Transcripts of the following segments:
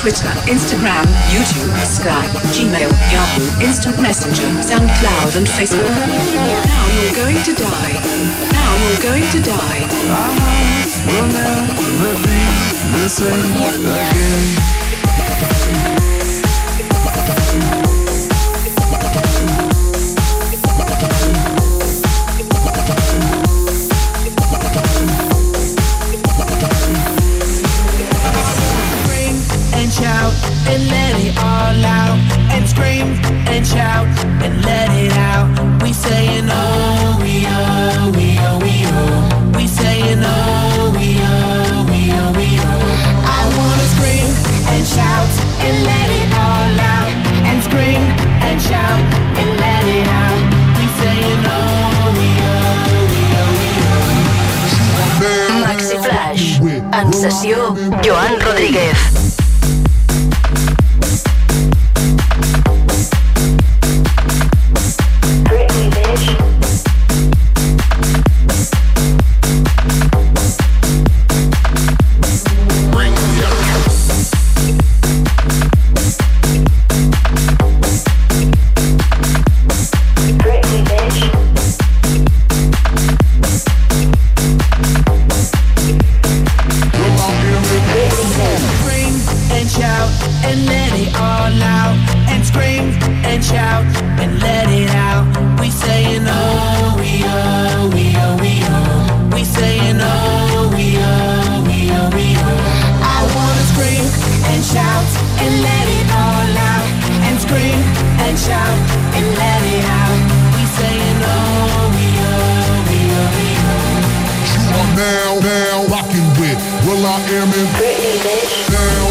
Twitter, Instagram, YouTube, Skype, Gmail, Yahoo, Instant Messenger, SoundCloud and Facebook. Now you're going to die. Now you're going to die. Our will never be the same again. Joan Rodríguez. and shout and let it out. We saying oh, we oh, we oh, we oh. You are now, now rocking with Will I Am Britney, bitch. Now.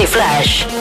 Flash.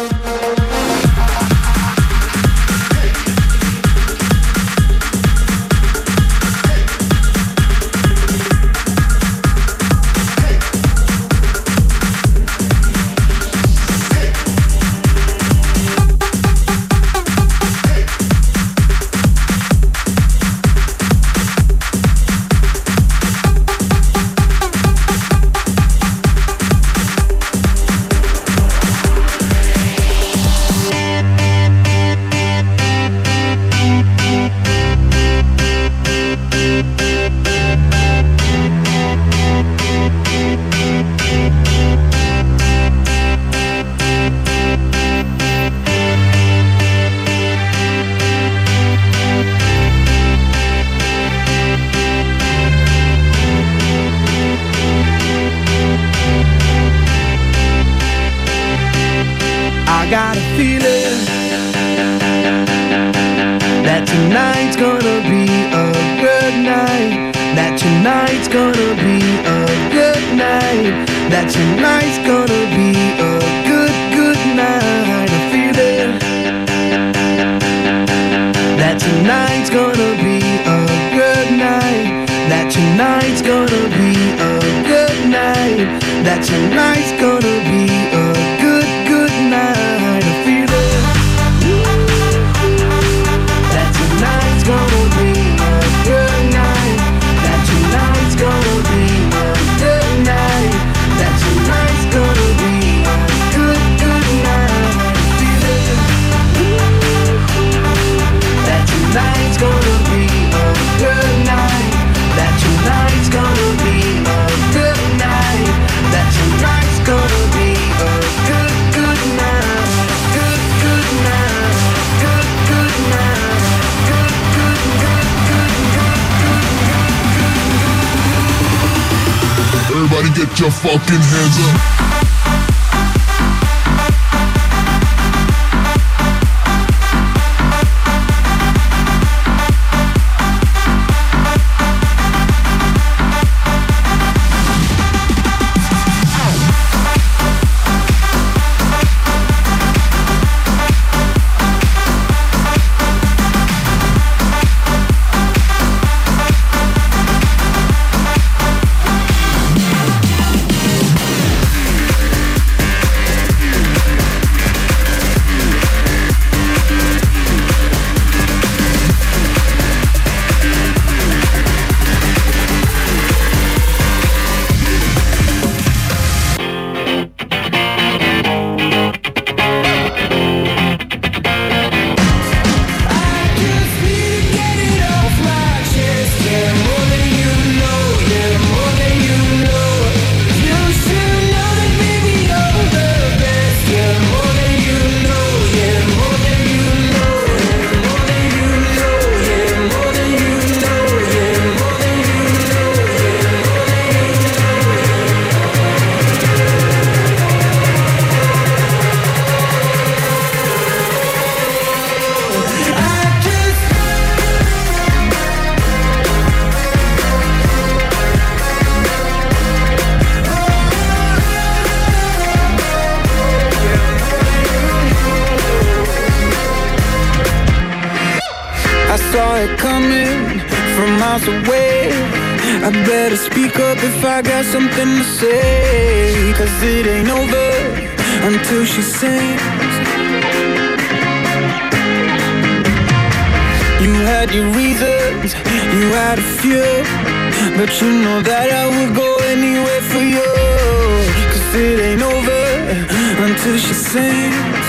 Your fucking hands up. Miles away. I better speak up if I got something to say. Cause it ain't over until she sings. You had your reasons, you had a few. But you know that I would go anywhere for you. Cause it ain't over until she sings.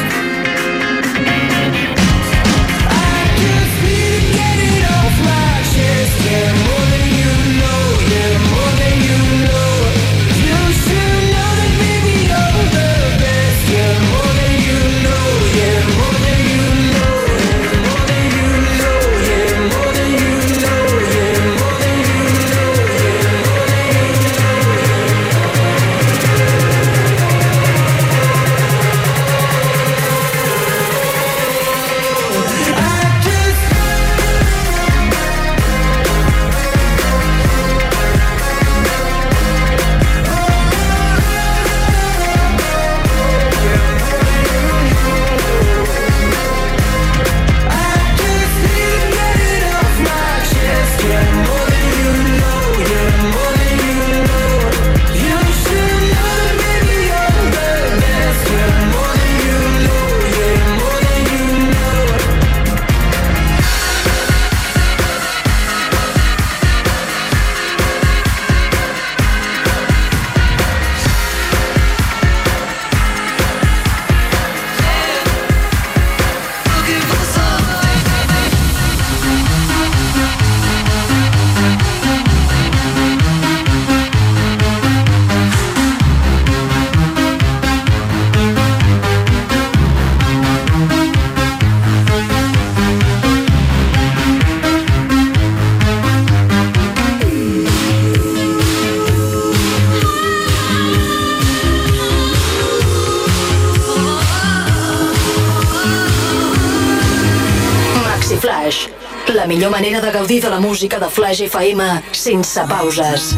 Manera de gaudir de la música de Flash FM sense pauses.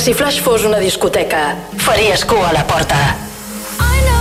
Maxi Flash fos una discoteca, faries cua a la porta. La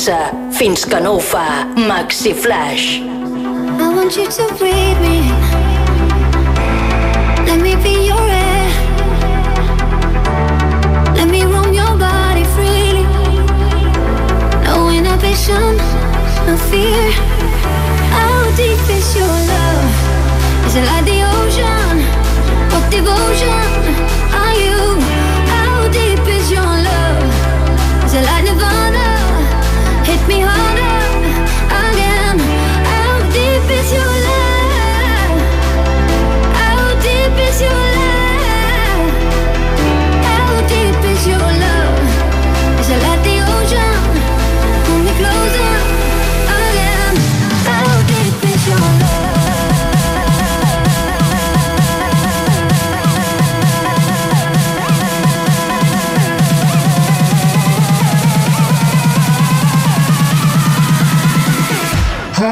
comença fins que no ho fa Maxi Flash. I want you to breathe me. Let me be your air. Let me roam your body freely. No inhibition, no fear. How deep is your love? Is it like the ocean? What devotion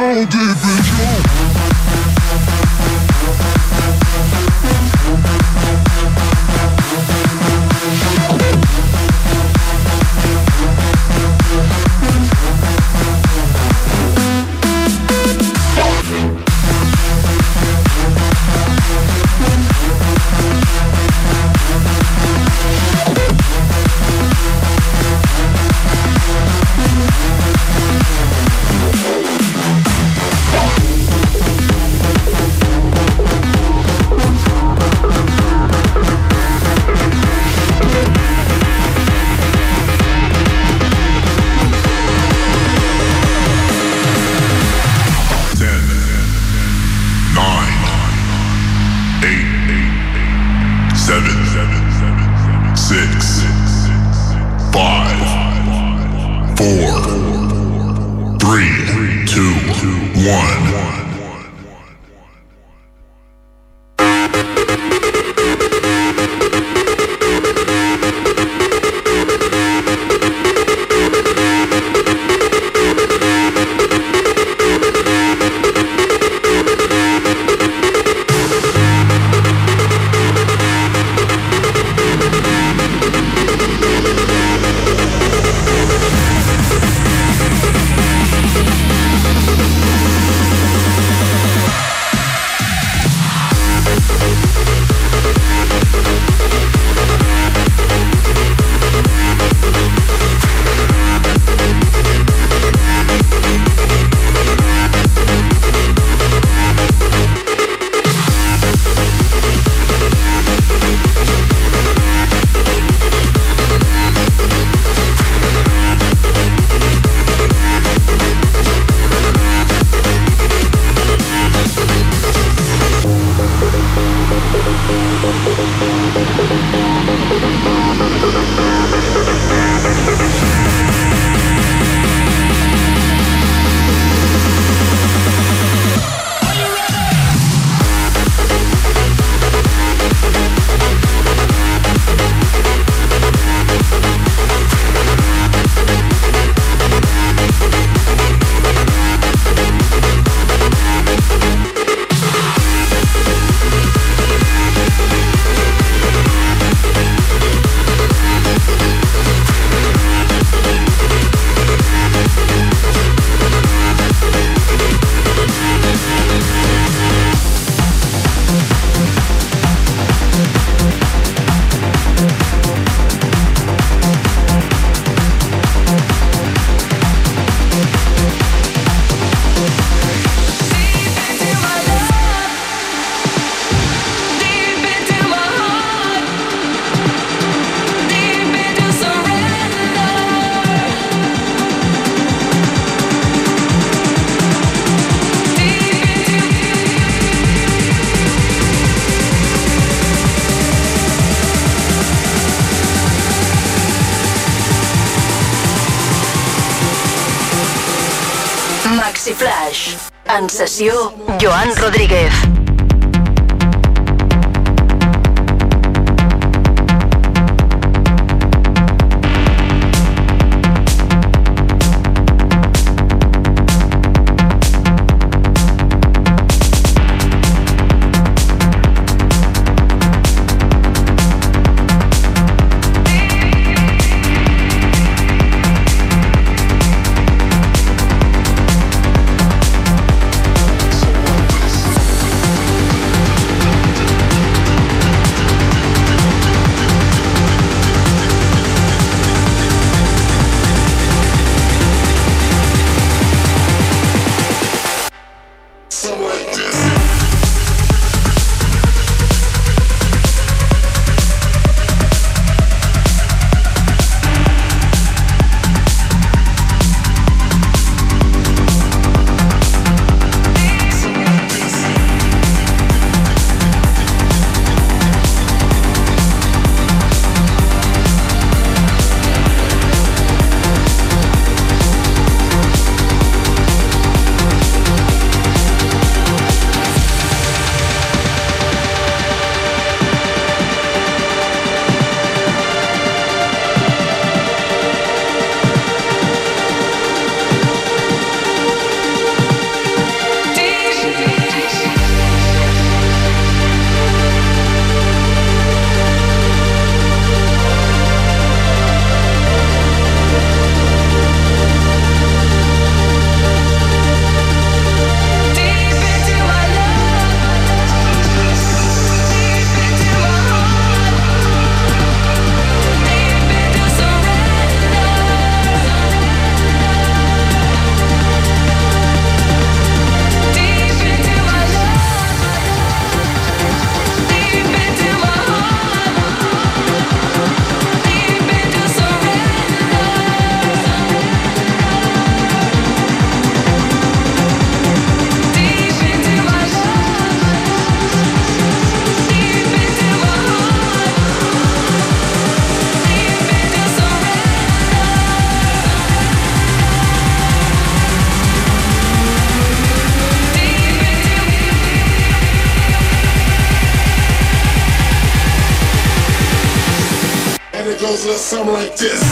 How deep is your sessió something like this.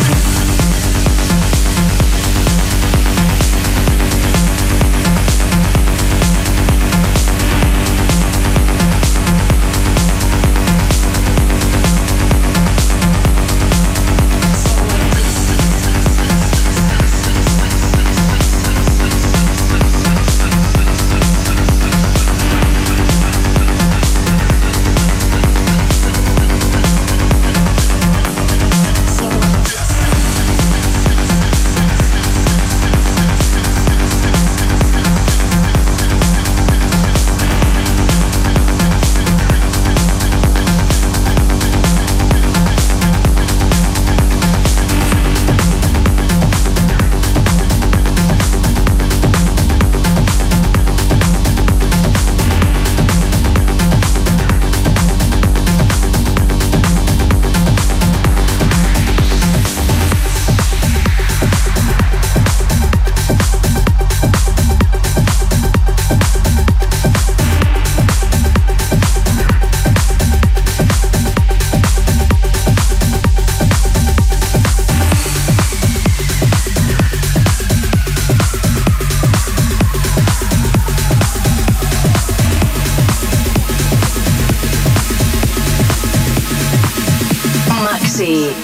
Music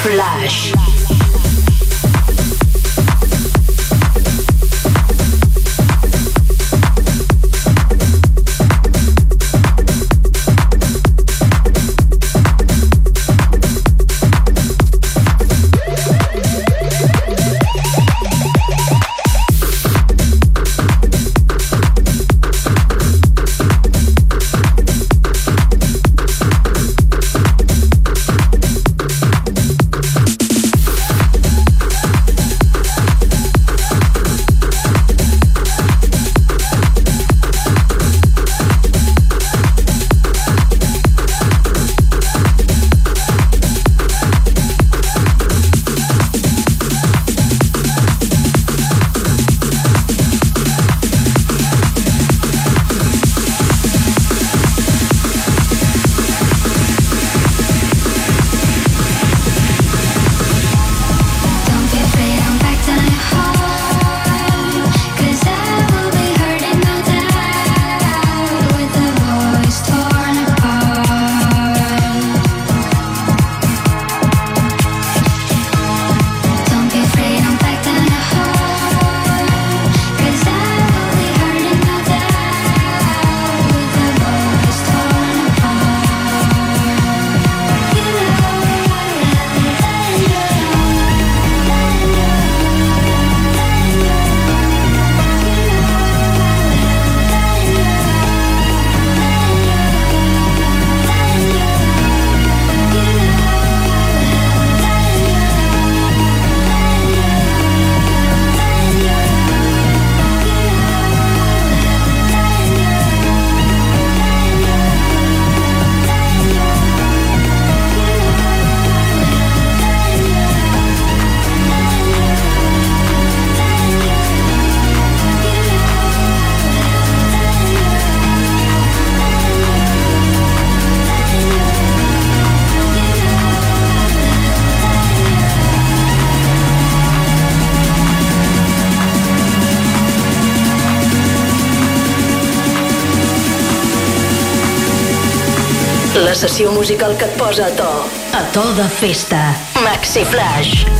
Flaix. Sessió musical que et posa a to. A to de festa. Maxi Flash.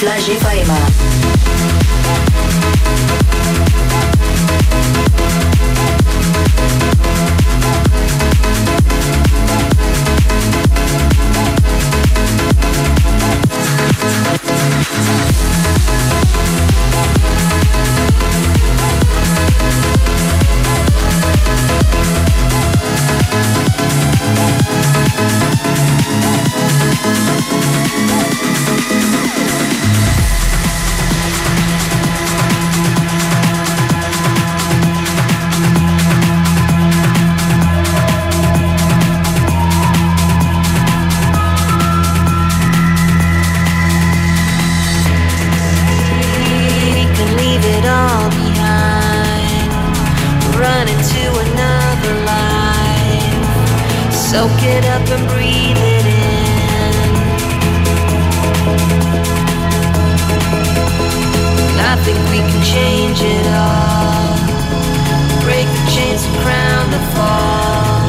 Flashy Faima Soak it up and breathe it in. And I think we can change it all. Break the chains and crown the fall.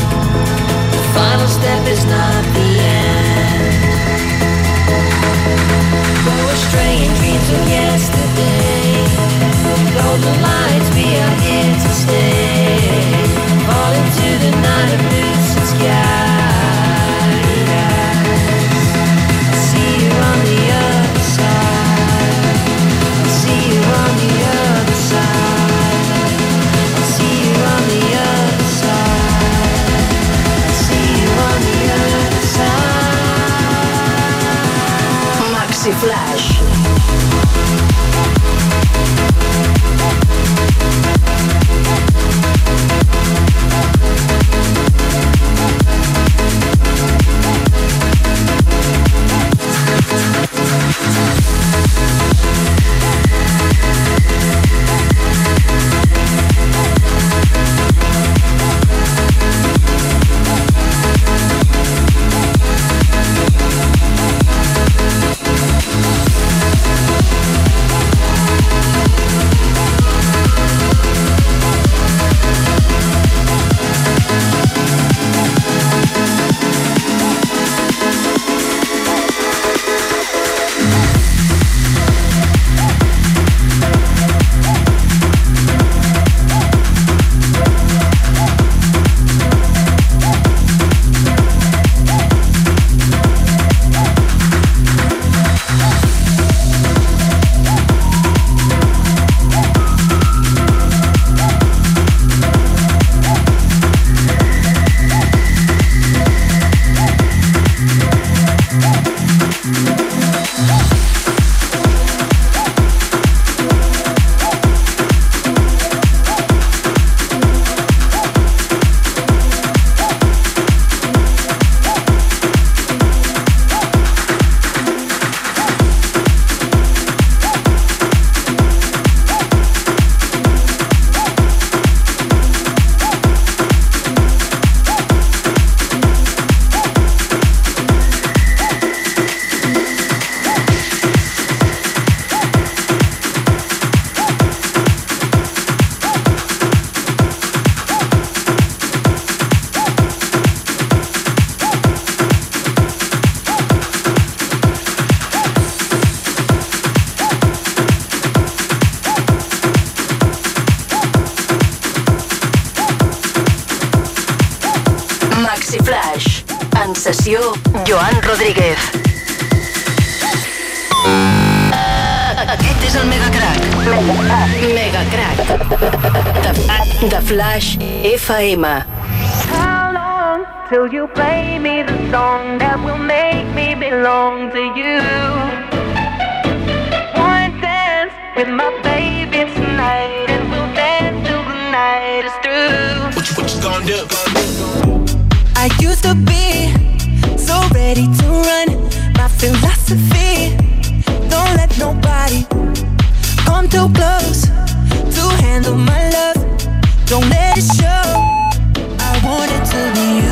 The final step is not the end. Go astray in dreams of yesterday. Golden lights, we are here to stay. Fall into the night of blue sky. Flaix. FM. How long till you play me the song that